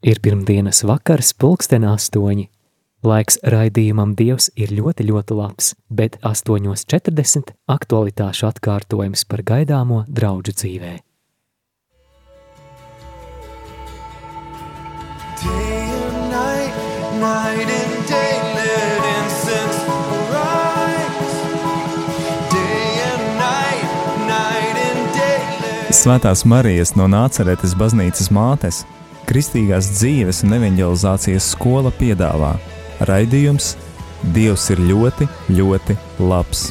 Ir pirmdienas vakars, pulksten astoņi. Laiks raidījumam Dievs ir ļoti, ļoti labs, bet 8.40 aktualitāšu atkārtojums par gaidāmo draugu dzīvē. Day and night, night and day, Svētās Marijas no Nāceretes baznīcas mātes, Kristīgās dzīves un evanģelizācijas skola piedāvā raidījums Dievs ir ļoti, ļoti labs.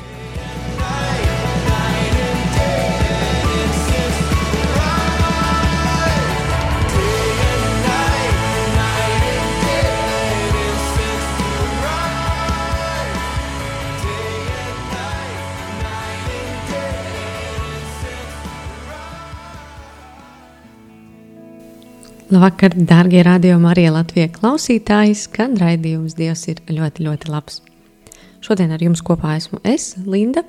Labvakar, darbie radiokamā arī Latvijas klausītāji, skan raidījums Dievs ir ļoti, ļoti labs. Šodien ar jums kopā esmu es, Linda,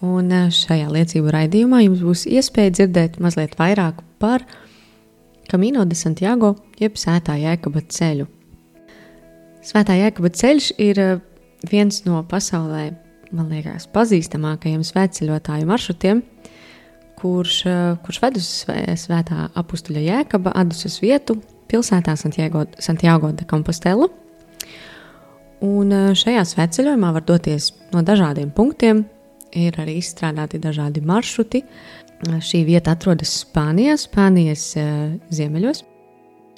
un eh, šajā liecību raidījumā jums būs iespēja dzirdēt mazliet vairāk par Camino de Santiago, jeb Svētā Jēkaba ceļu. Svētā Jēkaba ceļš ir eh, viens no pasaulē, man liekas, pazīstamākajiem svētceļotāju maršrutiem, kurš, eh, kurš ved uz svē- svētā apstuļa jēkaba adus uz vietu pilsētā Santiago, Santiago de Compostela. Un eh, šajā svētceļojumā var doties no dažādiem punktiem. Ir arī izstrādāti dažādi maršruti. Eh, Šī vieta atrodas Spānijā, Spānijas ziemeļos.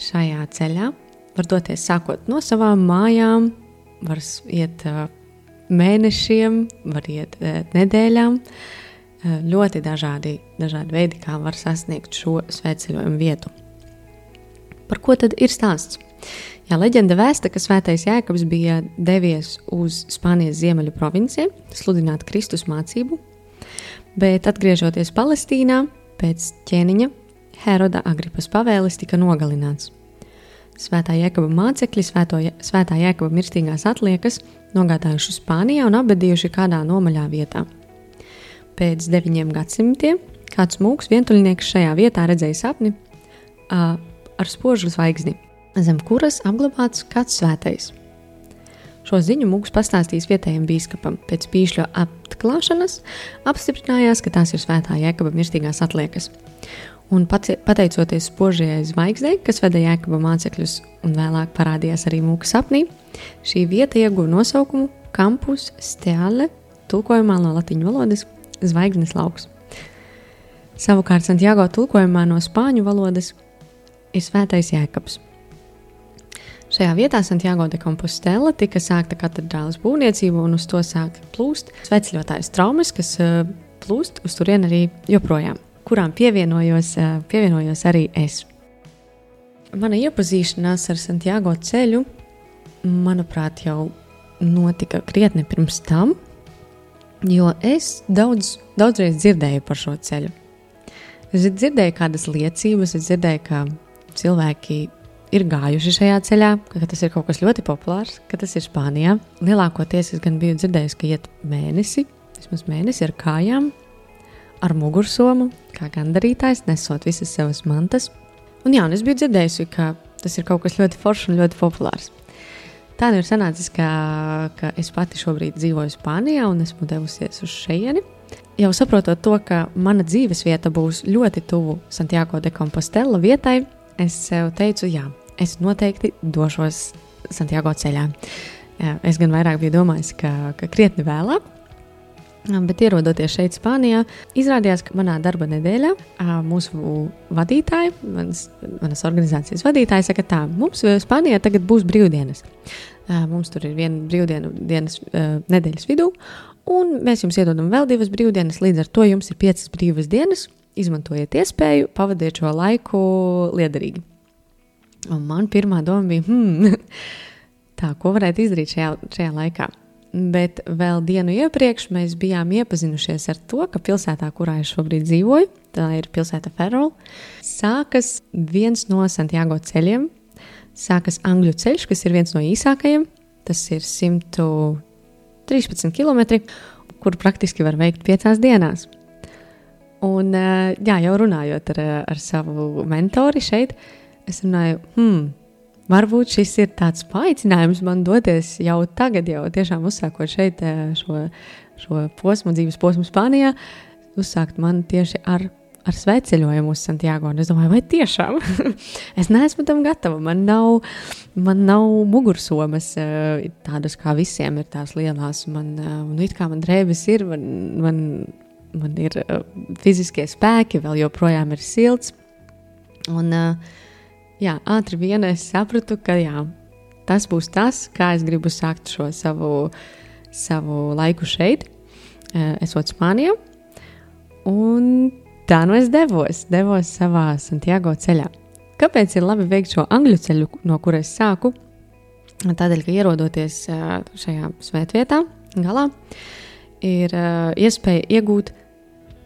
Šajā ceļā var doties sākot no savām mājām, var iet mēnešiem, var iet nedēļām. Eh, ļoti dažādi, dažādi veidi, kā var sasniegt šo svētceļojumu vietu. Par ko tad ir stāsts? Jā, leģenda vēsta, ka svētais Jēkabs bija devies uz Spānijas ziemeļu provinciju, sludināt Kristus mācību, bet atgriežoties Palestīnā, pēc ķēniņa Heroda Agripas pavēles tika nogalināts. Svētā Jēkaba mācekļi svēto, svētā Jēkaba mirstīgās atliekas nogādājuši Spānijā un apbedījuši kādā nomaļā vietā. Pēc deviņiem gadsimtiem kāds mūks vientuļnieks šajā vietā redzēja sapni ā, ar spožu zvaigzni, zem kuras apglabāts kāds svētais. Šo ziņu mūks pastāstīs vietējiem biskupam. Pēc pīšļu atklāšanas apstiprinājās, ka tās ir svētā jēkaba mirstīgās atliekas. Un pateicoties spožajai zvaigznei, kas veda jēkaba mācekļus un vēlāk parādījās arī mūka sapnī, šī vieta ieguva nosaukumu Campus Steale, tulkojumā no latīņu valodas zvaigznes lauks. Savukārt Santiago tulkojumā no spāņu valodas ir svētais jēkabs. Šajā vietā Santiago de Compostela tika sākta katedrālas būvniecība un uz to sāk plūst sveceļotājs traumas, kas eh, plūst uz turieni arī joprojām, kurām pievienojos, eh, pievienojos arī es. Mana iepazīšanās ar Santiago ceļu, manuprāt, jau notika krietni pirms tam, jo es daudz, daudzreiz dzirdēju par šo ceļu. Es dzirdēju kādas liecības, es dzirdēju, ka cilvēki ir gājuši šajā ceļā, ka tas ir kaut kas ļoti populārs, ka tas ir Spānijā. Lielākoties es gan biju dzirdējis, ka iet mēnesi, vismaz mēnesi ar kājām, ar mugursomu, kā gandarītājs, nesot visas savas mantas. Un jā, un es biju dzirdējusi, ka tas ir kaut kas ļoti foršs un ļoti populārs. Tā nu ir sanācis, ka, ka es pati šobrīd dzīvoju Spānijā un esmu devusies uz šejieni. Jau saprotot to, ka mana dzīves vieta būs ļoti tuvu Santiago de Compostela vietai, es sev teicu, jā, es noteikti došos Santiago ceļā. Es gan vairāk biju domājis, ka, ka krietni vēlāk, Bet ierodoties šeit, Spānijā, izrādījās, ka manā darba nedēļā mūsu vadītāji, manas, manas organizācijas vadītāji, saka, tā, mums Spānijā tagad būs brīvdienas. Mums tur ir viena brīvdienu dienas nedēļas vidū, un mēs jums iedodam vēl divas brīvdienas. Līdz ar to jums ir piecas brīvas dienas. Izmantojiet iespēju, pavadiet šo laiku liederīgi. Un man pirmā doma bija, hmm, tā, ko varētu izdarīt šajā, šajā laikā. Bet vēl dienu iepriekš mēs bijām iepazinušies ar to, ka pilsētā, kurā es šobrīd dzīvoju, tā ir pilsēta Ferrola, sākas viens no Santiago ceļiem. Sākas Angļu ceļš, kas ir viens no īsākajiem. Tas ir 113 km, kur praktiski var veikt piecās dienās. Un, eh, jā, jau runājot ar, ar savu mentori šeit, es runāju, hmm, varbūt šis ir tāds paaicinājums man doties jau tagad, jau tiešām uzsākot šeit eh, šo, šo posmu, dzīves posmu Spānijā, uzsākt man tieši ar, ar sveceļojumu uz Santiago. Es domāju, vai tiešām es neesmu tam gatava. Man nav, man nav mugursomas eh, tādas kā visiem ir tās lielās. Man, eh, un it kā man drēbes ir, man, man, man ir fiziskie spēki, vēl joprojām ir silts. Un, jā, ātri vien es sapratu, ka jā, tas būs tas, kā es gribu sākt šo savu, savu laiku šeit, eh, esot Spānijā. Un tā nu es devos, devos savā Santiago ceļā. Kāpēc ir labi veikt šo angļu ceļu, no kuras sāku? Tādēļ, ka ierodoties šajā svētvietā, galā, ir iespēja iegūt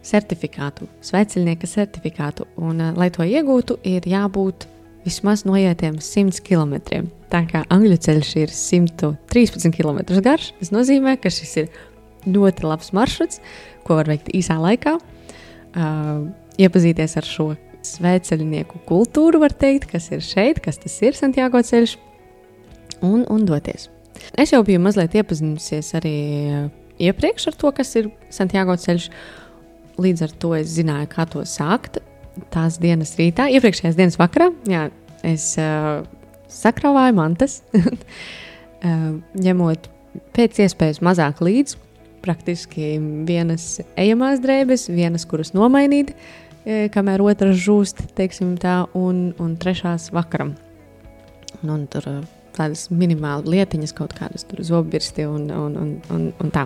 certifikātu, svētceļnieka certifikātu. Un, lai to iegūtu, ir jābūt vismaz noietiem 100 km. Tā kā angļu ceļš ir 113 km garš, tas nozīmē, ka šis ir ļoti labs maršruts, ko var veikt īsā laikā. Uh, iepazīties ar šo svētceļnieku kultūru, var teikt, kas ir šeit, kas tas ir Santiago ceļš, un, un doties. Es jau biju mazliet iepazinusies arī iepriekš ar to, kas ir Santiago ceļš. Līdz ar to es zināju, kā to sākt tās dienas rītā, iepriekšējās dienas vakarā, jā, es uh, sakrāvāju mantas, uh, ņemot pēc iespējas mazāk līdzi. Praktiski vienas ejamās drēbes, vienas, kuras nomainīt, uh, kamēr otras žūst, teiksim tā, un, un trešās vakaram. Un, un tur uh, tādas minimālas lietiņas, kaut kādas zobbirsti un, un, un, un, un tā.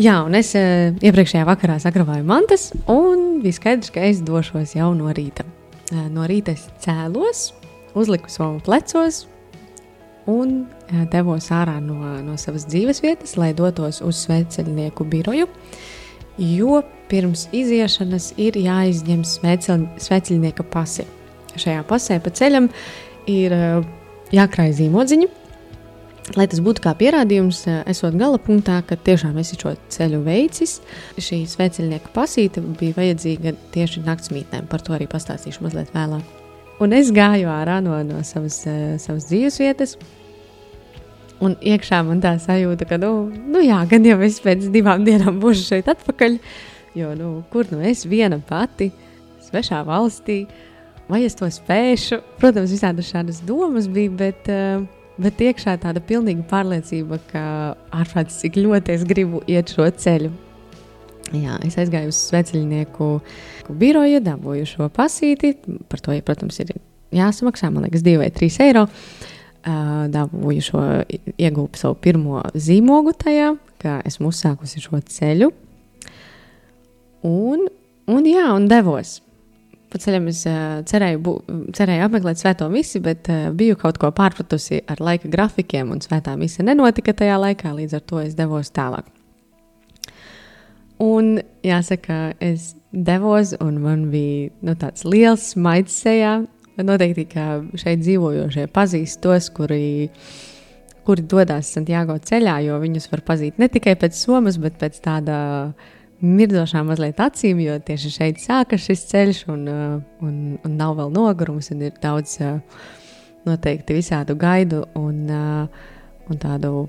Jā, un es uh, iepriekšējā vakarā sagrabāju mantas, un bija skaidrs, ka es došos jau no rīta. No rīta es cēlos, uzliku savu plecos un uh, devos ārā no, no savas dzīves vietas, lai dotos uz sveceļnieku biroju. Jo pirms iziešanas ir jāizņem sveceļnieka pasi. Šajā pasē pa ceļam ir uh, jākrāj zīmodziņa Lai tas būtu kā pierādījums, eh, esot gala punktā, ka tiešām esi šo ceļu veicis, šī sveceļnieka pasīte bija vajadzīga tieši naktsmītnēm. Par to arī pastāstīšu mazliet vēlāk. Un es gāju ārā no, no savas, uh, savas dzīves vietas, un iekšā man tā sajūta, ka, nu, nu jā, gan jau es pēc divām dienām būšu šeit atpakaļ, jo, nu, kur nu es viena pati, svešā valstī, vai es to spēšu? Protams, visādas šādas domas bija, bet. Uh, Bet iekšā tāda pilnīga pārliecība, ka ārprāts cik ļoti es gribu iet šo ceļu. Jā, es aizgāju uz sveceļnieku biroju, dabūju šo pasīti. Par to, ja, protams, ir jāsamaksā, man liekas, 2 vai 3 eiro. Dabūju šo, iegūpu savu pirmo zīmogu tajā, ka esmu uzsākusi šo ceļu. Un, un jā, un devos. Pa ceļam es cerēju, bu, cerēju apmeklēt svēto misi, bet biju kaut ko pārpratusi ar laika grafikiem, un svētā misija nenotika tajā laikā, līdz ar to es devos tālāk. Un jāsaka, es devos, un man bija nu, tāds liels smaids sejā. Noteikti, ka šeit dzīvojošie pazīst tos, kuri, kuri dodas Santiago ceļā, jo viņus var pazīt ne tikai pēc somas, bet pēc tāda mirdzošām mazliet acīm, jo tieši šeit sākas šis ceļš, un, un, un nav vēl nogurums, un ir daudz noteikti visādu gaidu un, un tādu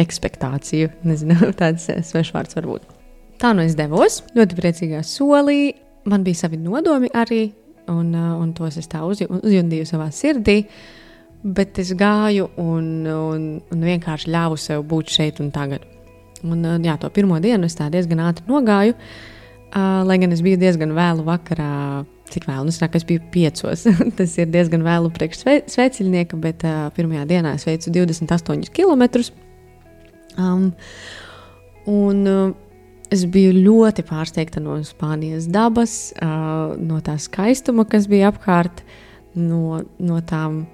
ekspektāciju. Nezinu, tāds svešvārds varbūt. Tā nu es devos, ļoti priecīgā solī. Man bija savi nodomi arī, un, un tos es tā uzjundīju savā sirdī. Bet es gāju un, un, un vienkārši ļāvu sev būt šeit un tagad. Un, jā, to pirmo dienu es tā diezgan ātri nogāju, uh, lai gan es biju diezgan vēlu vakarā. Cik vēlu? Nu, es, nāk, es biju piecos. Tas ir diezgan vēlu priekš sveceļnieka, bet uh, pirmajā dienā es veicu 28 km. Um, un uh, es biju ļoti pārsteigta no Spānijas dabas, no tā skaistuma, kas bija apkārt, no, no tām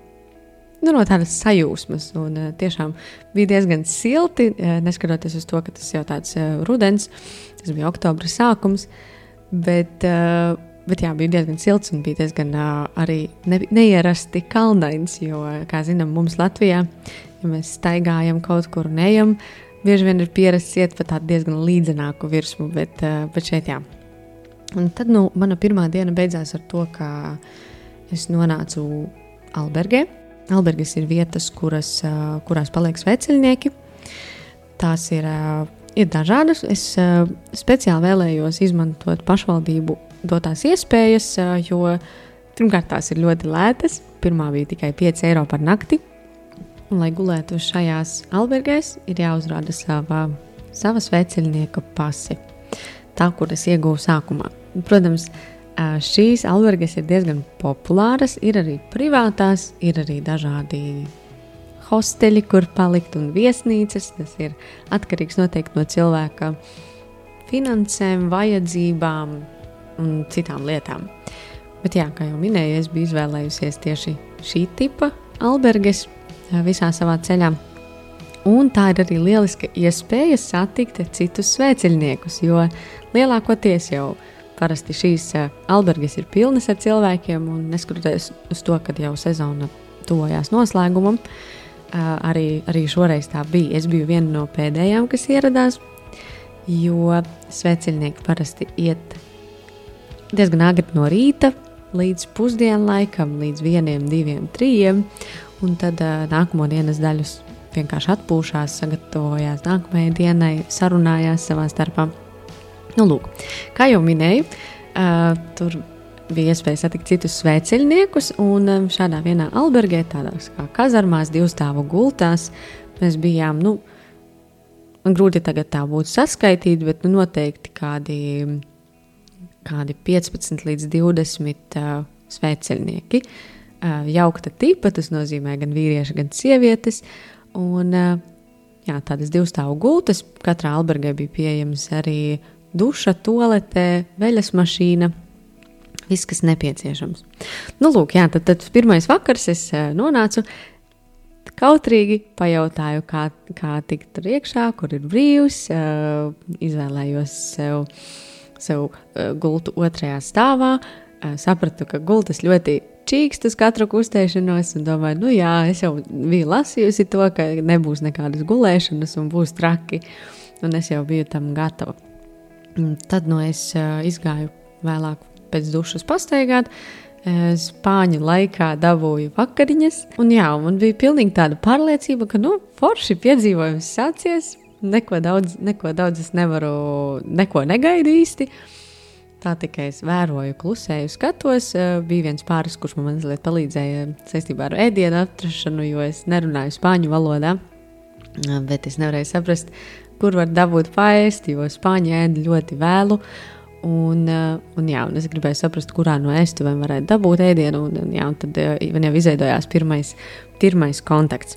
nu, no tādas sajūsmas. Un, tiešām bija diezgan silti, neskatoties uz to, ka tas jau tāds rudens, tas bija oktobra sākums. Bet, bet jā, bija diezgan silts un bija diezgan arī ne, neierasti kalnains. Jo, kā zinām, mums Latvijā, ja mēs staigājam kaut kur un ejam, bieži vien ir pierasts iet pa tādu diezgan līdzenāku virsmu, bet, uh, bet šeit jā. Un tad nu, mana pirmā diena beidzās ar to, ka es nonācu Albergē. Albergas ir vietas, kuras, uh, kurās paliek sveceļnieki. Tās ir, uh, ir dažādas. Es speciāli vēlējos izmantot pašvaldību dotās iespējas, jo pirmkārt tās ir ļoti lētas. Pirmā bija tikai 5 eiro par nakti. Un, lai gulētu šajās albergēs, ir jāuzrāda sava, sava sveceļnieka pasi. Tā, kuras iegūju sākumā. Protams, šīs albergas ir diezgan populāras, ir arī privātās, ir arī dažādi hosteļi, kur palikt un viesnīcas. Tas ir atkarīgs noteikti no cilvēka finansēm, vajadzībām un citām lietām. Bet, jā, kā jau minēju, es biju izvēlējusies tieši šī tipa albergas visā savā ceļā. Un tā ir arī lieliska iespēja satikt citus svēceļniekus, jo lielākoties jau parasti šīs albergas ir pilnas ar cilvēkiem, un neskatoties uz to, ka jau sezona tuvojās noslēgumam, arī, arī šoreiz tā bija. Es biju viena no pēdējām, kas ieradās, jo svēceļnieki parasti iet diezgan agri no rīta līdz pusdienlaikam, līdz vieniem, diviem, trijiem, un tad nākamo dienas daļus vienkārši atpūšās, sagatavojās nākamajai dienai, sarunājās savā starpā. Nu, lūk, kā jau minēju, uh, tur bija iespēja satikt citus sveceļniekus, un šādā vienā albergē, tādās kā kazarmās, divstāvu gultās, mēs bijām, nu, grūti tagad tā būtu saskaitīt, bet nu, noteikti kādi, kādi 15 līdz 20 uh, sveceļnieki. Uh, jaukta tipa, tas nozīmē gan vīrieši, gan sievietes, un jā, tādas divstāvu gultas, katrā albergē bija pieejams arī duša, toaletē, veļas mašīna. Viss, kas nepieciešams. Nu, lūk, jā, tad, tad pirmais vakars es nonācu kautrīgi, pajautāju, kā, kā tikt tur iekšā, kur ir brīvs. Izvēlējos sev, sev gultu otrajā stāvā. Sapratu, ka gultas ļoti čīkst uz katru kustēšanos, un domāju, nu jā, es jau biju lasījusi to, ka nebūs nekādas gulēšanas un būs traki, un es jau biju tam gatava. Tad no es izgāju vēlāk pēc dušas pastaigāt. Spāņu laikā dabūju vakariņas, un jā, man bija pilnīgi tāda pārliecība, ka, nu, forši piedzīvojums sācies, neko daudz, neko daudz es nevaru, neko negaidu īsti. Tā tikai es vēroju, klusēju, skatos. Bija viens pāris, kurš man mazliet palīdzēja saistībā ar ēdienu atrašanu, jo es nerunāju spāņu valodā, bet es nevarēju saprast, kur var dabūt paēst, jo spāņi ēd ļoti vēlu. Un, eh, un, jā, un es gribēju saprast, kurā no ēstuvēm varētu dabūt ēdienu. Un, un, jā, un tad eh, man jau izveidojās pirmais, pirmais kontakts.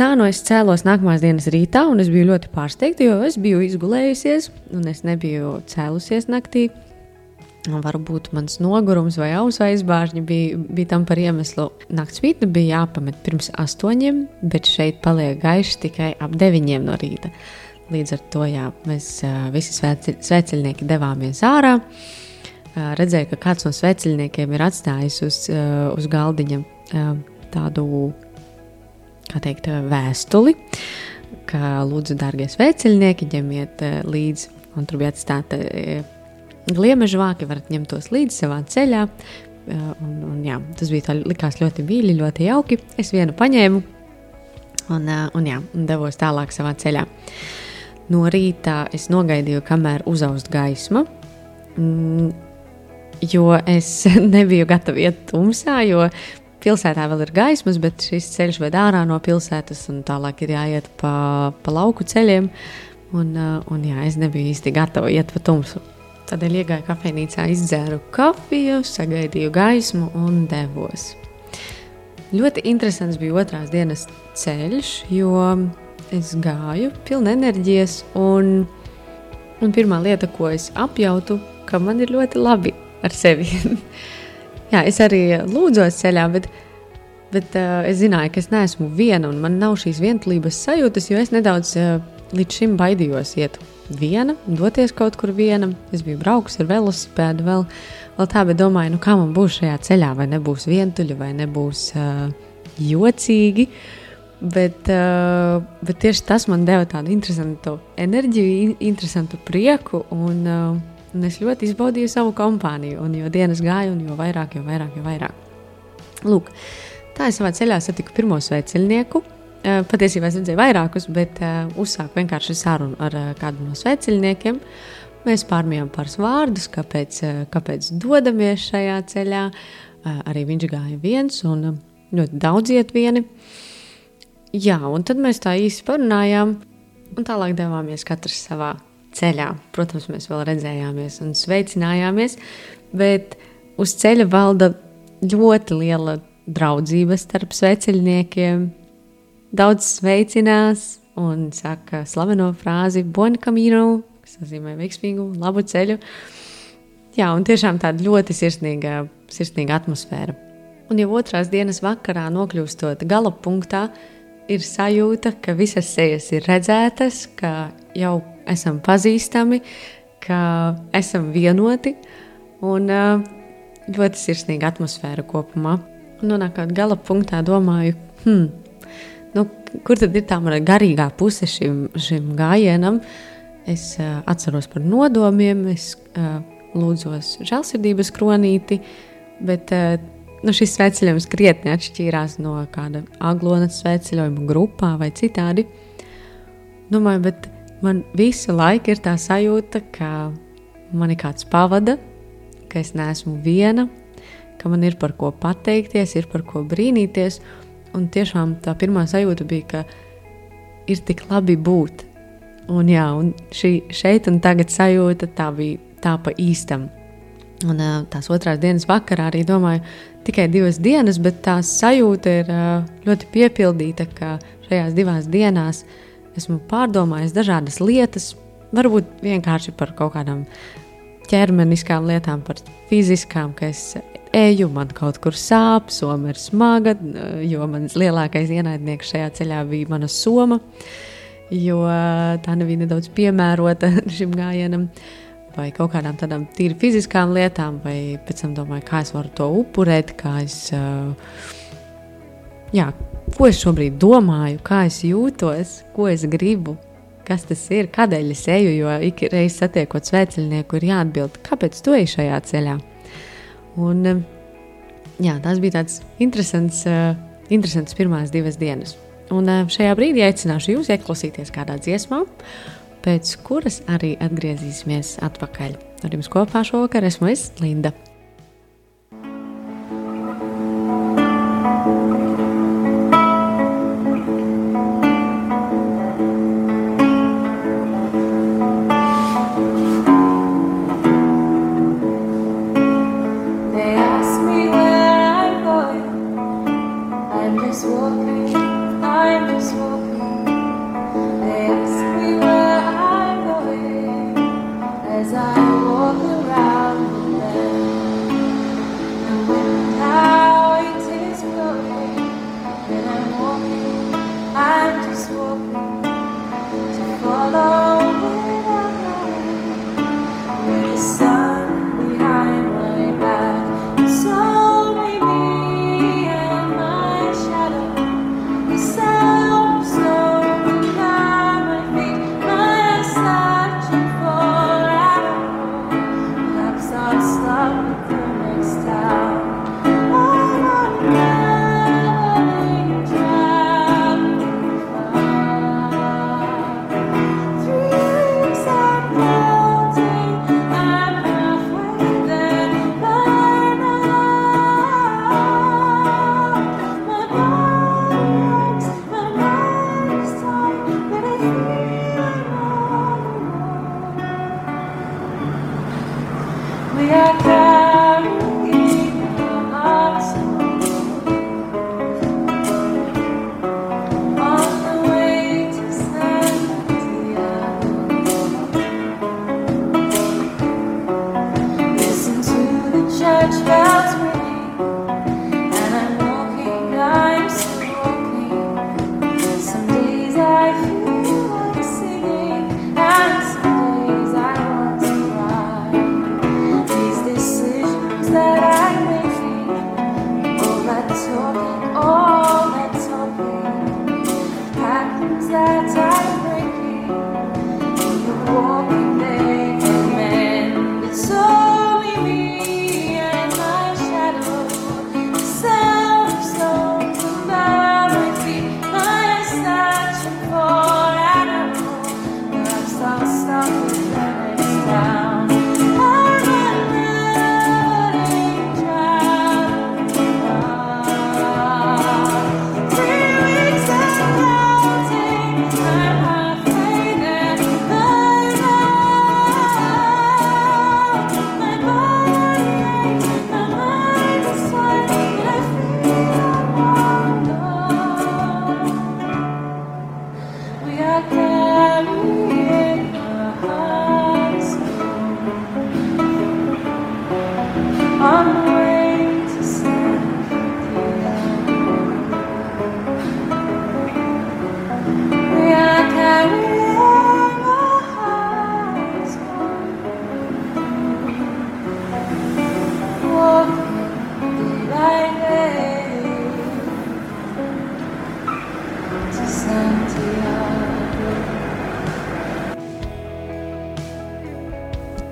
Tā no es cēlos nākamās dienas rītā, un es biju ļoti pārsteigta, jo es biju izgulējusies, un es nebiju cēlusies naktī. Varbūt mans nogurums vai ausu aizbāžņi bija, bija tam par iemeslu. Naktsvītne bija jāpamet pirms astoņiem, bet šeit paliek gaišs tikai ap deviņiem no rīta. Līdz ar to jā, mēs visi sveceļnieki devāmies ārā. Redzēju, ka kāds no sveceļniekiem ir atstājis uz, uz galdiņa tādu teikt, vēstuli, ka lūdzu, dārgie sveceļnieki, ņemiet līdzi. Un tur bija atstāta gliemeža vāki, varat ņemt tos līdzi savā ceļā. Un, un, jā, tas bija tā, likās ļoti mīļi, ļoti jauki. Es vienu paņēmu un, un, jā, un devos tālāk savā ceļā. No rīta es nogaidīju, kamēr uzaust gaisma, mm, jo es nebiju gatava iet tumsā, jo pilsētā vēl ir gaismas, bet šis ceļš ved ārā no pilsētas, un tālāk ir jāiet pa, pa lauku ceļiem. Un, un jā, es nebiju īsti gatava iet pa tumsu. Tādēļ iegāju kafejnīcā, izdzēru kafiju, sagaidīju gaismu un devos. Ļoti interesants bija otrās dienas ceļš, jo es gāju pilna enerģijas, un, un pirmā lieta, ko es apjautu, ka man ir ļoti labi ar sevi. Jā, es arī lūdzos ceļā, bet, bet uh, es zināju, ka es neesmu viena, un man nav šīs vientulības sajūtas, jo es nedaudz uh, līdz šim baidījos iet viena, doties kaut kur viena. Es biju braukusi ar velosipēdu vēl, vēl tā, bet domāju, nu kā man būs šajā ceļā, vai nebūs vientuļi, vai nebūs uh, jocīgi. Bet, uh, bet tieši tas man deva tādu interesantu enerģiju, interesantu prieku. Un, uh, Un es ļoti izbaudīju savu kompāniju, un jo dienas gāja, un jo vairāk, jo vairāk, jo vairāk. Lūk, tā es savā ceļā satiku pirmo sveceļnieku. Eh, Patiesībā es redzēju vairākus, bet uh, uzsāku vienkārši sarunu ar uh, kādu no sveceļniekiem. Mēs pārmijām pāris vārdus, kāpēc, kāpēc dodamies šajā ceļā. Arī viņš gāja viens un ļoti daudz iet vieni. Jā, un tad mēs tā īsi parunājām, un tālāk devāmies katrs savā ceļā. Protams, mēs vēl redzējāmies un sveicinājāmies, bet uz ceļa valda ļoti liela draudzība starp sveceļniekiem daudz sveicinās un saka slaveno frāzi Bon camino, kas nozīmē veiksmīgu, labu ceļu. Jā, un tiešām tāda ļoti sirsnīga, sirsnīga atmosfēra. Un jau otrās dienas vakarā, nokļūstot gala punktā, ir sajūta, ka visas sejas ir redzētas, ka jau esam pazīstami, ka esam vienoti un ļoti sirsnīga atmosfēra kopumā. Nonākot gala punktā, domāju, hmm, nu, kur tad ir tā mana garīgā puse šim, šim gājienam? Es uh, atceros par nodomiem, es uh, lūdzos žēlsirdības kronīti, bet uh, nu, šis sveceļojums krietni atšķīrās no kāda aglonas sveceļojuma grupā vai citādi. Domāju, bet man visu laiku ir tā sajūta, ka mani kāds pavada, ka es neesmu viena, ka man ir par ko pateikties, ir par ko brīnīties. Un tiešām tā pirmā sajūta bija, ka ir tik labi būt. Un, jā, un šī šeit un tagad sajūta tā bija tā pa īstam. Un tās otrās dienas vakarā arī domāju, tikai divas dienas, bet tā sajūta ir ļoti piepildīta, ka šajās divās dienās esmu pārdomājis dažādas lietas, varbūt vienkārši par kaut kādām ķermeniskām lietām, par fiziskām, ka es eju, man kaut kur sāp, soma ir smaga, jo mans lielākais ienaidnieks šajā ceļā bija mana soma, jo tā nebija nedaudz piemērota šim gājienam. Vai kaut kādām tādām tīri fiziskām lietām, vai pēc tam domāju, kā es varu to upurēt, kā es, jā, ko es šobrīd domāju, kā es jūtos, ko es gribu, kas tas ir, kādēļ es eju. Jo ik reiz satiekot svētceļnieku, ir jāatbild, kāpēc tu ej šajā ceļā. Un, eh, jā, tas bija tāds interesants, uh, interesants pirmās divas dienas. Un uh, šajā brīdī aicināšu jūs ieklausīties kādā dziesmā, pēc kuras arī atgriezīsimies atpakaļ. Ar jums kopā šovakar esmu es, Linda.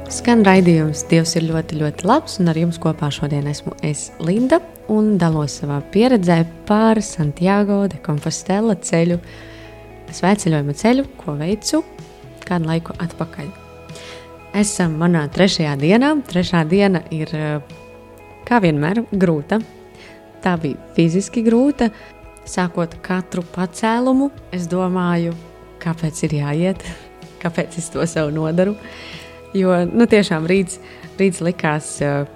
Skan raidījums Dievs ir ļoti, ļoti labs, un ar jums kopā šodien esmu es Linda un dalos savā pieredzē par Santiago de Compostela ceļu, svētceļojuma ceļu, ko veicu kādu laiku atpakaļ. Esam manā trešajā dienā. Trešā diena ir, kā vienmēr, grūta. Tā bija fiziski grūta. Sākot katru pacēlumu, es domāju, kāpēc ir jāiet, kāpēc es to sev nodaru. Jo nu, tiešām rīts, rīts likās uh,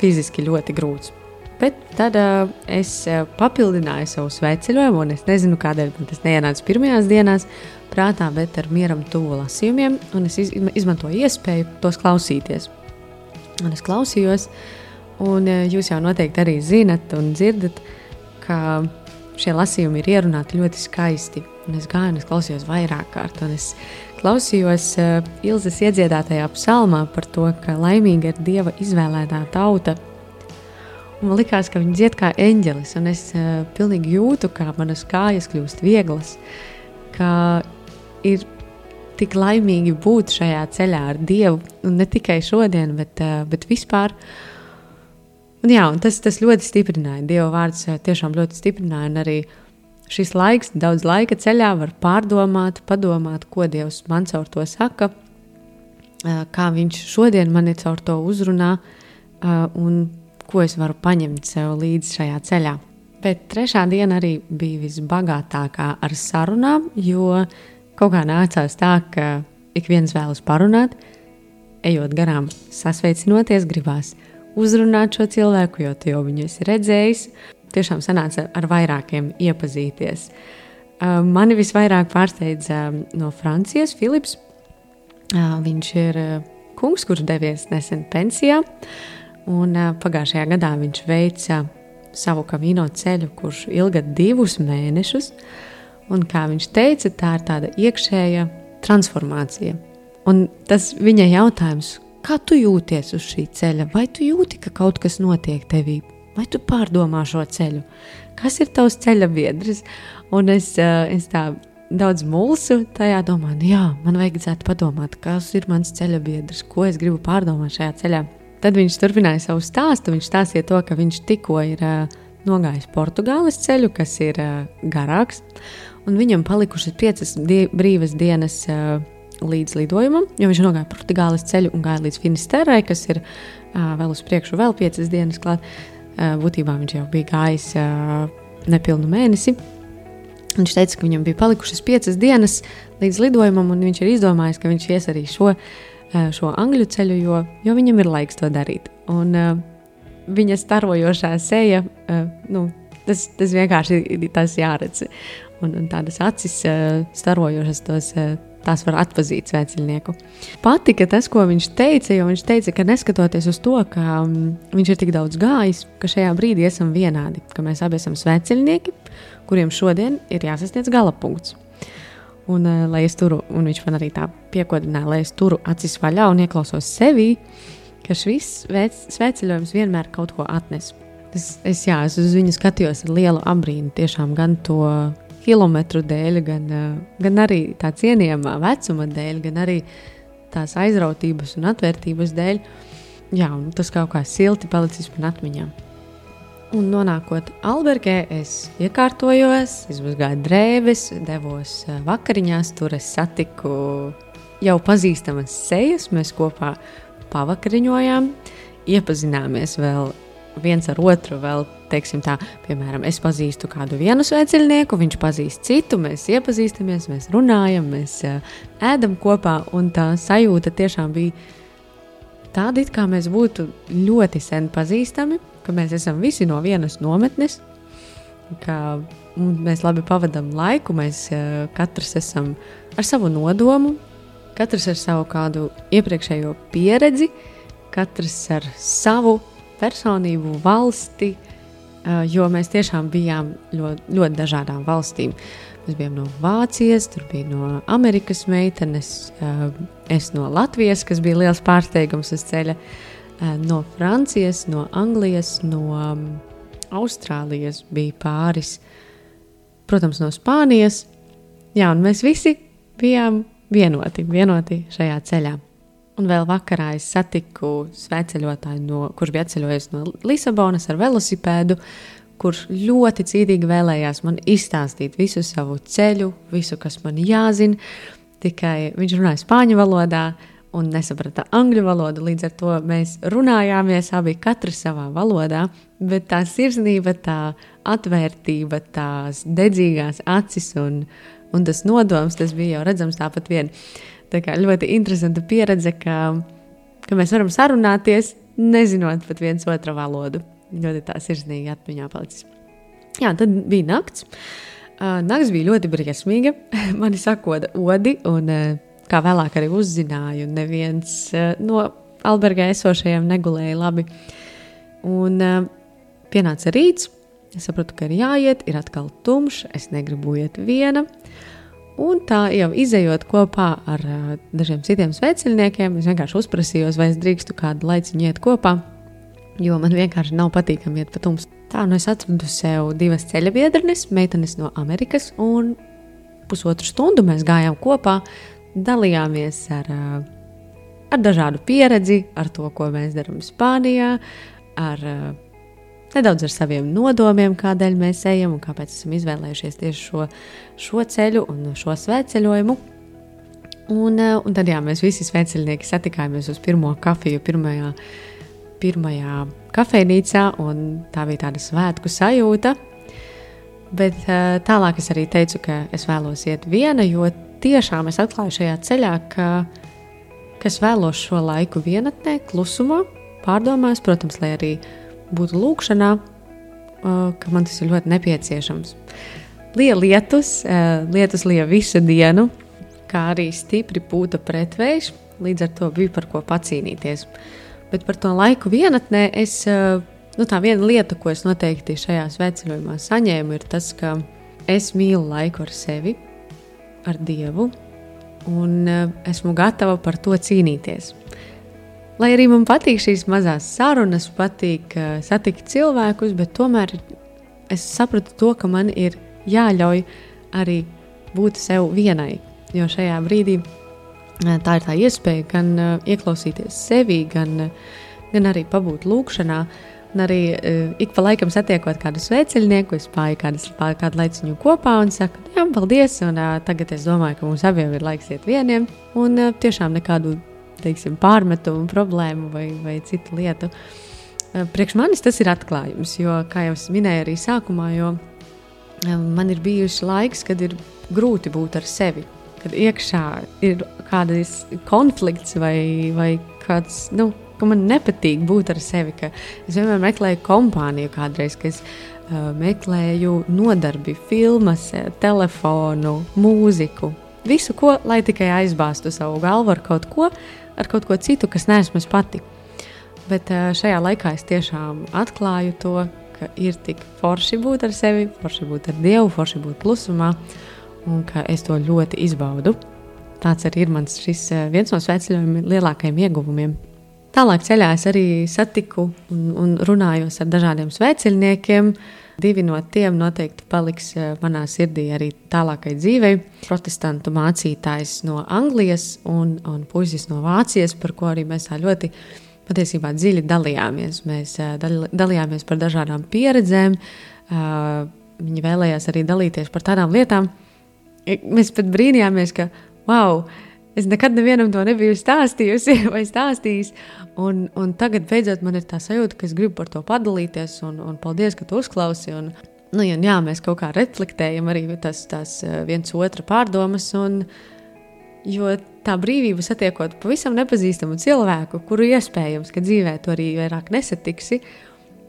fiziski ļoti grūts. Bet tad uh, es uh, papildināju savu sveceļojumu, un es nezinu, kādēļ man tas neienāca pirmajās dienās prātā, bet ar mieram tuvu lasījumiem, un es iz, izmantoju iespēju tos klausīties. Un es klausījos, un uh, jūs jau noteikti arī zinat un dzirdat, ka šie lasījumi ir ierunāti ļoti skaisti. Un es gāju, un es klausījos vairāk kārt, un es klausījos uh, Ilzas iedziedātajā psalmā par to, ka laimīga ir Dieva izvēlētā tauta. Un man likās, ka viņi dzied kā eņģelis, un es uh, pilnīgi jūtu, kā manas kājas kļūst vieglas, ka ir tik laimīgi būt šajā ceļā ar Dievu, un ne tikai šodien, bet, uh, bet vispār. Un jā, un tas, tas ļoti stiprināja. Dieva vārds uh, tiešām ļoti stiprināja, un arī šis laiks, daudz laika ceļā var pārdomāt, padomāt, ko Dievs man caur to saka, kā Viņš šodien mani caur to uzrunā, un ko es varu paņemt sev līdzi šajā ceļā. Bet trešā diena arī bija visbagātākā ar sarunām, jo kaut kā nācās tā, ka ik viens vēlas parunāt, ejot garām, sasveicinoties, gribās uzrunāt šo cilvēku, jo tu jau viņu esi redzējis. Tiešām sanāca ar vairākiem iepazīties. Uh, mani visvairāk pārsteidza um, no Francijas Filips. Uh, viņš ir uh, kungs, kurš devies nesen pensijā. Un pagājušajā gadā viņš veica savu kamino ceļu, kurš ilga divus mēnešus. Un, kā viņš teica, tā ir tāda iekšēja transformācija. Un tas viņa jautājums, kā tu jūties uz šī ceļa? Vai tu jūti, ka kaut kas notiek tevī? Vai tu pārdomā šo ceļu? Kas ir tavs ceļa biedrs? Un es, es tā daudz mulsu tajā domā, nu jā, man vajadzētu padomāt, kas ir mans ceļa biedrs, ko es gribu pārdomāt šajā ceļā. Tad viņš turpināja savu stāstu. Viņš stāstīja to, ka viņš tikko ir uh, nogājis Portugāles ceļu, kas ir uh, garāks, un viņam palikušas piecas die brīvas dienas uh, līdz lidojumam, jo viņš nogāja Portugāles ceļu un gāja līdz Finisterrai, kas ir uh, vēl uz priekšu, vēl piecas dienas klāt. Uh, būtībā viņš jau bija gājis uh, nepilnu mēnesi. Viņš teica, ka viņam bija palikušas piecas dienas līdz lidojumam, un viņš ir izdomājis, ka viņš ies arī šo uh, šo angļu ceļu, jo, jo viņam ir laiks to darīt. Un uh, viņa starojošā seja, uh, nu, tas, tas vienkārši ir tas jāredz. Un, un tādas acis uh, starojošas tos. Uh, Tās var atpazīt svētceļnieku. Patika tas, ko viņš teica, jo viņš teica, ka neskatoties uz to, ka um, viņš ir tik daudz gājis, ka šajā brīdī esam vienādi, ka mēs abi esam svētceļnieki, kuriem šodien ir jāsasniedz gala punkts. Un, uh, lai es turu, un viņš man arī tā piekodināja, lai es turu acis vaļā un ieklausos sevī, ka šis svētceļojums vienmēr kaut ko atnes. Es, es, jā, es uz viņu skatījos ar lielu abrīnu, tiešām gan to kilometru dēļ, gan, uh, gan arī tā cienījamā vecuma dēļ, gan arī tās aizrautības un atvērtības dēļ. Jā, un tas kaut kā silti palicis man atmiņā. Un nonākot Albergē, es iekārtojos, izmazgāju drēbes, devos eh, vakariņās. Tur es satiku jau pazīstamas sejas. Mēs kopā pavakariņojām, iepazināmies vēl viens ar otru. Vēl, teiksim, tā, piemēram, es pazīstu kādu vienu sveceļnieku, viņš pazīst citu, mēs iepazīstamies, mēs runājam, mēs eh, ēdam kopā. Un tā sajūta tiešām bija tāda, it kā mēs būtu ļoti sen pazīstami ka mēs esam visi no vienas nometnes, ka mēs labi pavadām laiku, mēs uh, katrs esam ar savu nodomu, katrs ar savu kādu iepriekšējo pieredzi, katrs ar savu personību, valsti, uh, jo mēs tiešām bijām ļoti, ļoti dažādām valstīm. Mēs bijām no Vācijas, tur bija no Amerikas meitenes, uh, es no Latvijas, kas bija liels pārsteigums uz ceļa. Eh, no Francijas, no Anglijas, no um, Austrālijas bija pāris, protams, no Spānijas. Jā, un mēs visi bijām vienoti, vienoti šajā ceļā. Un vēl vakarā es satiku sveceļotāju, no, kurš bija atceļojis no Lisabonas ar velosipēdu, kurš ļoti cītīgi vēlējās man izstāstīt visu savu ceļu, visu, kas man jāzina. Tikai viņš runāja spāņu valodā un nesaprata angļu valodu. Līdz ar to mēs runājāmies abi katrs savā valodā, bet tā sirsnība, tā atvērtība, tās dedzīgās acis un, un tas nodoms, tas bija jau redzams tāpat vien. Tā kā ļoti interesanta pieredze, ka, ka mēs varam sarunāties, nezinot pat viens otra valodu. Ļoti tā sirsnīgi atmiņā palicis. Jā, tad bija nakts. Nakts bija ļoti briesmīga. Mani sakoda odi, un kā vēlāk arī uzzināju, neviens no albergā esošajiem negulēja labi. Un pienāca rīts, es sapratu, ka ir jāiet, ir atkal tumšs, es negribu iet viena. Un tā jau izējot kopā ar uh, dažiem citiem sveceļniekiem, es vienkārši uzprasīju, vai es drīkstu kādu laiciņu iet kopā, jo man vienkārši nav patīkami iet pa tumsu. Tā nu es atradu sev divas ceļa biedrenes, meitenes no Amerikas, un pusotru stundu mēs gājām kopā, dalījāmies ar, uh, ar dažādu pieredzi, ar to, ko mēs darām Spānijā, ar uh, nedaudz ar saviem nodomiem, kādēļ mēs ejam un kāpēc esam izvēlējušies tieši šo, šo ceļu un šo svētceļojumu. Un, eh, un tad jā, mēs visi svētceļnieki satikāmies uz pirmo kafiju, pirmajā, pirmajā kafejnīcā, un tā bija tāda svētku sajūta. Bet eh, tālāk es arī teicu, ka es vēlos iet viena, jo tiešām es atklāju šajā ceļā, ka, ka es vēlos šo laiku vienatnē, klusumā, pārdomās, protams, lai arī būtu lūkšanā, ka man tas ir ļoti nepieciešams. Lija lietus, lietus lija visu dienu, kā arī stipri pūta pretvējš, līdz ar to bija par ko pacīnīties. Bet par to laiku vienatnē es, nu tā viena lieta, ko es noteikti šajā sveceļojumā saņēmu, ir tas, ka es mīlu laiku ar sevi, ar Dievu, un esmu gatava par to cīnīties. Lai arī man patīk šīs mazās sarunas, patīk uh, satikt cilvēkus, bet tomēr es sapratu to, ka man ir jāļauj arī būt sev vienai. Jo šajā brīdī uh, tā ir tā iespēja gan uh, ieklausīties sevi, gan, gan arī pabūt lūkšanā. Un arī uh, ik pa laikam satiekot kādu sveceļnieku, es pāri kādu, kādu laiciņu kopā un saku, jā, paldies. Un, uh, tagad es domāju, ka mums abiem ir laiks iet vieniem. Un uh, tiešām nekādu teiksim, pārmetumu, problēmu vai, vai citu lietu. Eh, priekš manis tas ir atklājums, jo, kā jau minēju arī sākumā, jo eh, man ir bijuši laiks, kad ir grūti būt ar sevi, kad iekšā ir kāds konflikts vai, vai kāds, nu, ka man nepatīk būt ar sevi, ka es vienmēr meklēju kompāniju kādreiz, ka es uh, meklēju nodarbi, filmas, telefonu, mūziku, visu, ko, lai tikai aizbāztu savu galvu ar kaut ko, ar kaut ko citu, kas neesmu es pati. Bet šajā laikā es tiešām atklāju to, ka ir tik forši būt ar sevi, forši būt ar Dievu, forši būt klusumā, un ka es to ļoti izbaudu. Tāds arī ir mans šis viens no svētceļojuma lielākajiem ieguvumiem. Tālāk ceļā es arī satiku un, un runājos ar dažādiem svētceļniekiem, uh, Divi no tiem noteikti paliks eh, manā sirdī arī tālākai dzīvei. Protestantu mācītājs no Anglijas un, un puisis no Vācijas, par ko arī mēs ļoti patiesībā dziļi dalījāmies. Mēs eh, dalījāmies par dažādām pieredzēm. Eh, viņi vēlējās arī dalīties par tādām lietām. Mēs pat brīnījāmies, ka wow! Es nekad nevienam to nebiju stāstījusi vai stāstījis. Un, un tagad beidzot man ir tā sajūta, ka es gribu par to padalīties. Un, un paldies, ka tu uzklausi. Un, nu, un, jā, mēs kaut kā reflektējam arī tas, tās eh, viens otra pārdomas. Un, jo tā brīvība satiekot pavisam nepazīstamu cilvēku, kuru iespējams, ka dzīvē to arī vairāk nesatiksi,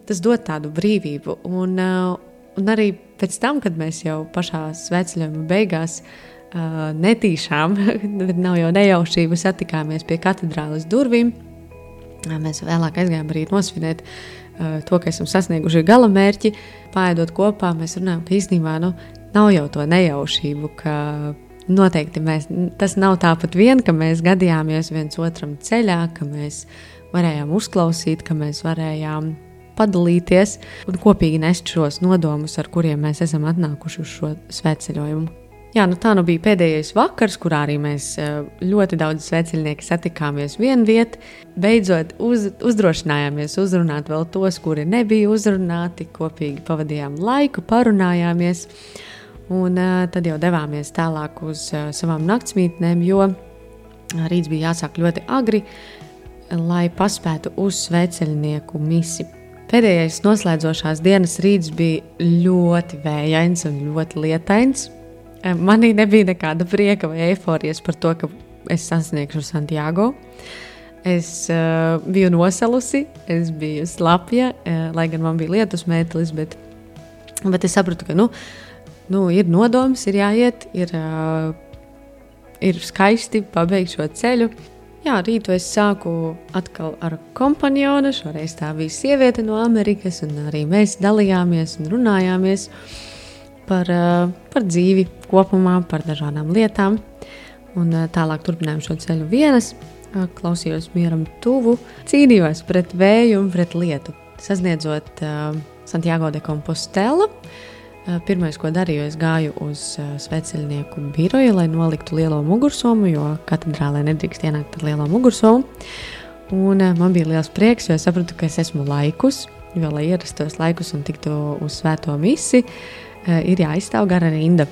tas dod tādu brīvību. Un, uh, un arī pēc tam, kad mēs jau pašā sveceļojuma beigās uh, netīšām, nav jau nejaušība, satikāmies pie katedrāles durvīm. Mēs vēlāk aizgājām arī nosvinēt uh, to, ka esam sasnieguši gala mērķi. Pāēdot kopā, mēs runājam, ka īstenībā nu, nav jau to nejaušību, ka noteikti mēs, tas nav tāpat vien, ka mēs gadījāmies viens otram ceļā, ka mēs varējām uzklausīt, ka mēs varējām padalīties un kopīgi nest šos nodomus, ar kuriem mēs esam atnākuši uz šo svētceļojumu. Jā, nu tā nu bija pēdējais vakars, kurā arī mēs eh, ļoti daudz sveceļnieku satikāmies vienā vietā. Beidzot, uz, uzdrošinājāmies uzrunāt vēl tos, kuri nebija uzrunāti. Kopīgi pavadījām laiku, parunājāmies. Un uh, tad jau devāmies tālāk uz uh, savām naktsmītnēm, jo rīts bija jāsāk ļoti agri, lai paspētu uz sveceļnieku misiju. Pēdējais noslēdzošās dienas rīts bija ļoti vējains un ļoti lietains. Manī nebija nekāda prieka vai eifórijas par to, ka es sasniegšu Santiago. Es uh, biju nosalusi, es biju slapja, uh, lai gan man bija lietus mētelis, bet, bet es sapratu, ka nu, nu, ir nodoms, ir jāiet, ir, uh, ir skaisti pabeigt šo ceļu. Jā, rītu es sāku atkal ar kompanionu. Šoreiz tā bija sieviete no Amerikas, un arī mēs dalījāmies un runājāmies. Uh, par, eh, par dzīvi kopumā, par dažādām lietām. Un eh, tālāk turpinājām šo ceļu vienas, eh, klausījos mieram tuvu, cīnījos pret vēju un pret lietu. Sasniedzot uh, Santiago de Compostela, uh, pirmais, ko darīju, es gāju uz uh, sveceļnieku biroju, lai noliktu lielo mugursomu, jo katedrālē nedrīkst ienākt ar lielo mugursomu. Un, uh, man bija liels prieks, jo es sapratu, ka es esmu laikus, jo, lai ierastos laikus un tiktu uz svēto misiju, ir jāizstāv gara rinda.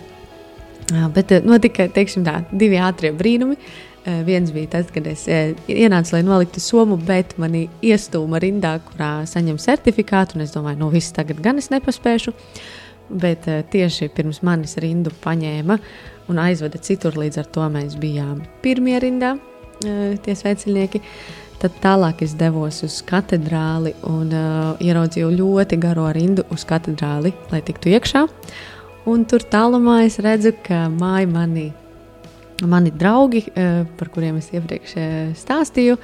Eh, bet eh, notika tā, divi ātrie brīnumi. Viens bija tas, kad es ienācu, lai noliktu somu, bet mani iestūma rindā, kurā saņem certifikātu. Es domāju, nu viss tagad gan es nepaspēšu. Bet tieši pirms manis rindu paņēma un aizveda citur. Līdz ar to mēs bijām pirmie rindā, tie sveicinieki. Tad tālāk es devos uz katedrāli un uh, ieraudzīju ļoti garo rindu uz katedrāli, lai tiktu iekšā. Un tur tālumā es redzu, ka māja mani, mani draugi, uh, par kuriem es iepriekš uh, stāstīju,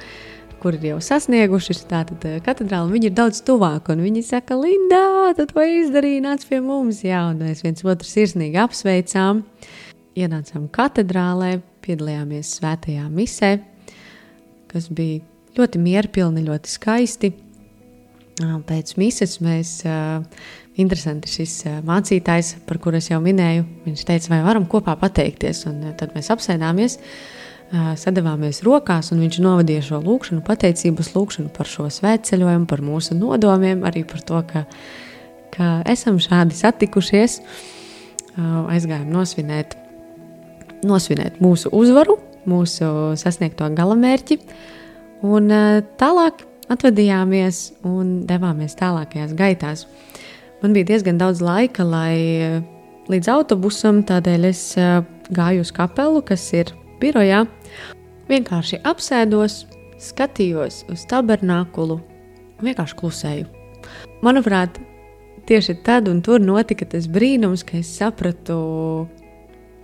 kur ir jau sasnieguši tātad uh, katedrāli, viņi ir daudz tuvāk. Viņi saka, Linda, tu to izdarīji, nāc pie mums. Jā, un mēs viens otru sirsnīgi apsveicām. Ienācām katedrālē, piedalījāmies svētajā misē, kas bija ļoti mierpilni, ļoti skaisti. Pēc mises mēs, interesanti šis mācītājs, par kuru es jau minēju, viņš teica, vai varam kopā pateikties. Un tad mēs apsēdāmies, sadavāmies rokās, un viņš novadīja šo lūkšanu, pateicības lūkšanu par šo svētceļojumu, par mūsu nodomiem, arī par to, ka, ka esam šādi satikušies. Aizgājām nosvinēt, nosvinēt mūsu uzvaru, mūsu sasniegto galamērķi. Un eh, tālāk atvadījāmies un devāmies tālākajās gaitās. Man bija diezgan daudz laika, lai eh, līdz autobusam, tādēļ es eh, gāju uz kapelu, kas ir birojā. Vienkārši apsēdos, skatījos uz tabernākulu un vienkārši klusēju. Manuprāt, tieši tad un tur notika tas brīnums, ka es sapratu,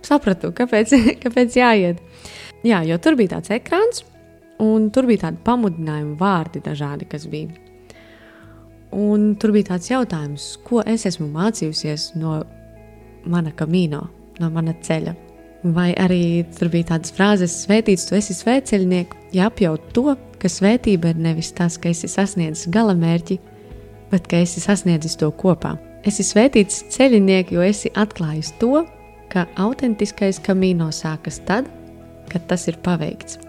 sapratu kāpēc, kāpēc jāiet. Jā, jo tur bija tāds ekrāns, Un tur bija tādi pamudinājumi, vārdi dažādi, kas bija. Un tur bija tāds jautājums, ko es esmu mācījusies no mana kamīno, no mana ceļa. Vai arī tur bija tādas frāzes, svētīts, tu esi svētceļnieks, ja apjaut to, ka svētība ir nevis tas, ka esi sasniedzis galamērķi, bet ka esi sasniedzis to kopā. Esi svētīts ceļinieks, jo esi atklājis to, ka autentiskais kamīno sākas tad, kad tas ir paveikts.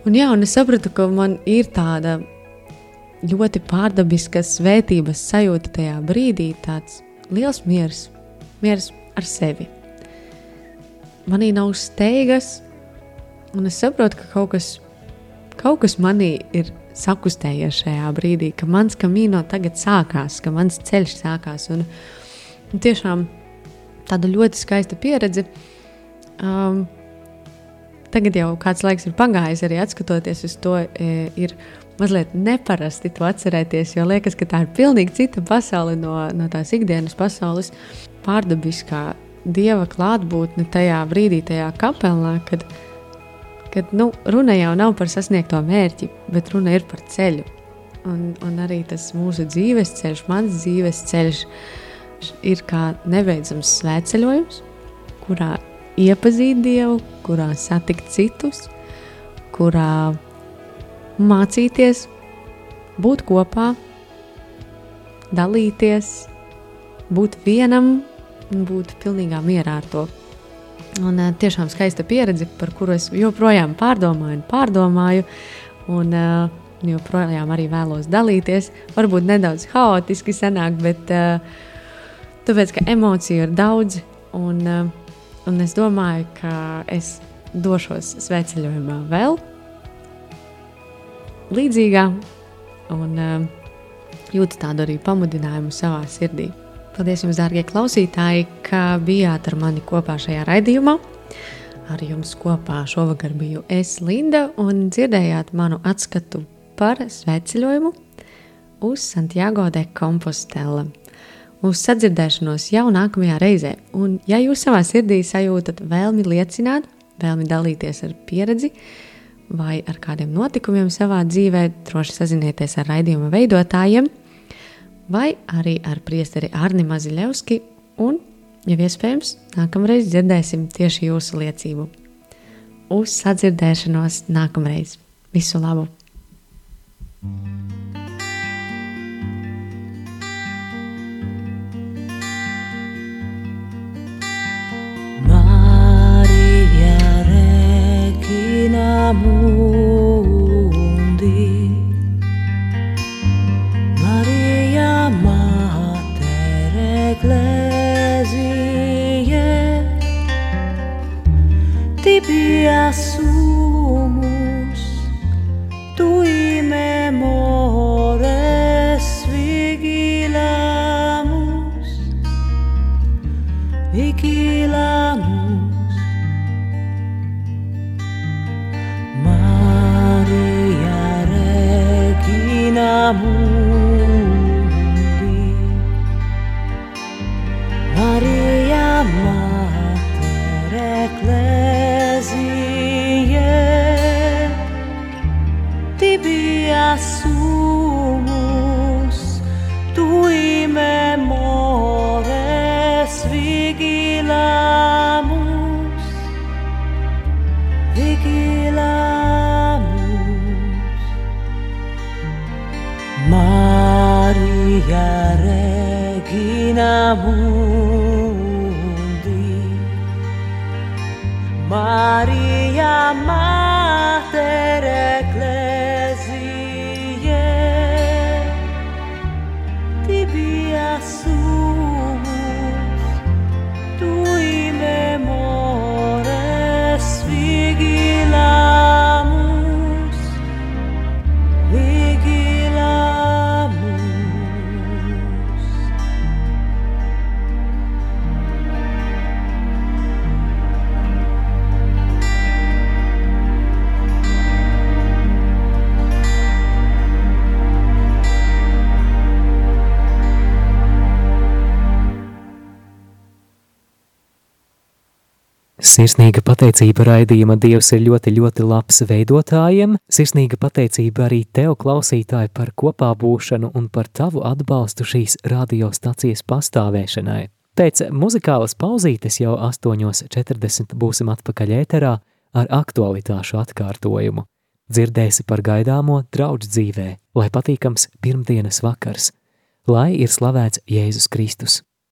Un, jā, un es sapratu, ka man ir tāda ļoti pārdabiska svētības sajūta tajā brīdī, tāds liels miers, miers ar sevi. Manī nav steigas, un es saprotu, ka kaut kas, kaut kas manī ir sakustējies šajā brīdī, ka mans kamīno tagad sākās, ka mans ceļš sākās. Un, un tiešām tāda ļoti skaista pieredze. Um, Tagad jau kāds laiks ir pagājis, arī skatoties uz to, e, ir mazliet neparasti to atcerēties, jo liekas, ka tā ir pilnīgi cita pasaule no, no tās ikdienas pasaules. Pārdabiskā dieva klātbūtne tajā brīdī, tajā kapelā, kad, kad nu, runa jau nav par sasniegto mērķi, bet runa ir par ceļu. Un, un arī tas mūsu dzīves ceļš, mans dzīves ceļš, ir kā nebeidzams svētceļojums, kurā iepazīt Dievu, kurā satikt citus, kurā mācīties, būt kopā, dalīties, būt vienam un būt pilnīgā mierā ar to. Un uh, tiešām skaista pieredze, par kuru es joprojām pārdomāju un pārdomāju. Un, uh, joprojām arī vēlos dalīties. Varbūt nedaudz haotiski sanāk, bet uh, tāpēc, ka emociju ir daudz. Un, uh, un es domāju, ka es došos sveceļojumā vēl līdzīgā. Un, uh, jūtu tādu arī pamudinājumu savā sirdī. Paldies jums, dārgie klausītāji, ka bijāt ar mani kopā šajā raidījumā. Ar jums kopā šovakar biju es, Linda, un dzirdējāt manu atskatu par sveceļojumu uz Santiago de Compostela. Uz sadzirdēšanos jau nākamajā reizē, un ja jūs savā sirdī sajūtat vēlmi liecināt, vēlmi dalīties ar pieredzi vai ar kādiem notikumiem savā dzīvē, droši sazinieties ar raidījuma veidotājiem vai arī ar priesteri Arni Maziļevski, un, ja iespējams, nākamreiz dzirdēsim tieši jūsu liecību. Uz sadzirdēšanos nākamreiz! Visu labu! Maria Sirsnīga pateicība raidījuma Dievs ir ļoti, ļoti labs veidotājiem. Sirsnīga pateicība arī tev, klausītāji, par kopā būšanu un par tavu atbalstu šīs radiostacijas pastāvēšanai. Pēc muzikālas pauzītes jau 8.40 būsim atpakaļ ēterā ar aktualitāšu atkārtojumu. Dzirdēsi par gaidāmo draudz dzīvē, lai patīkams pirmdienas vakars, lai ir slavēts Jēzus Kristus.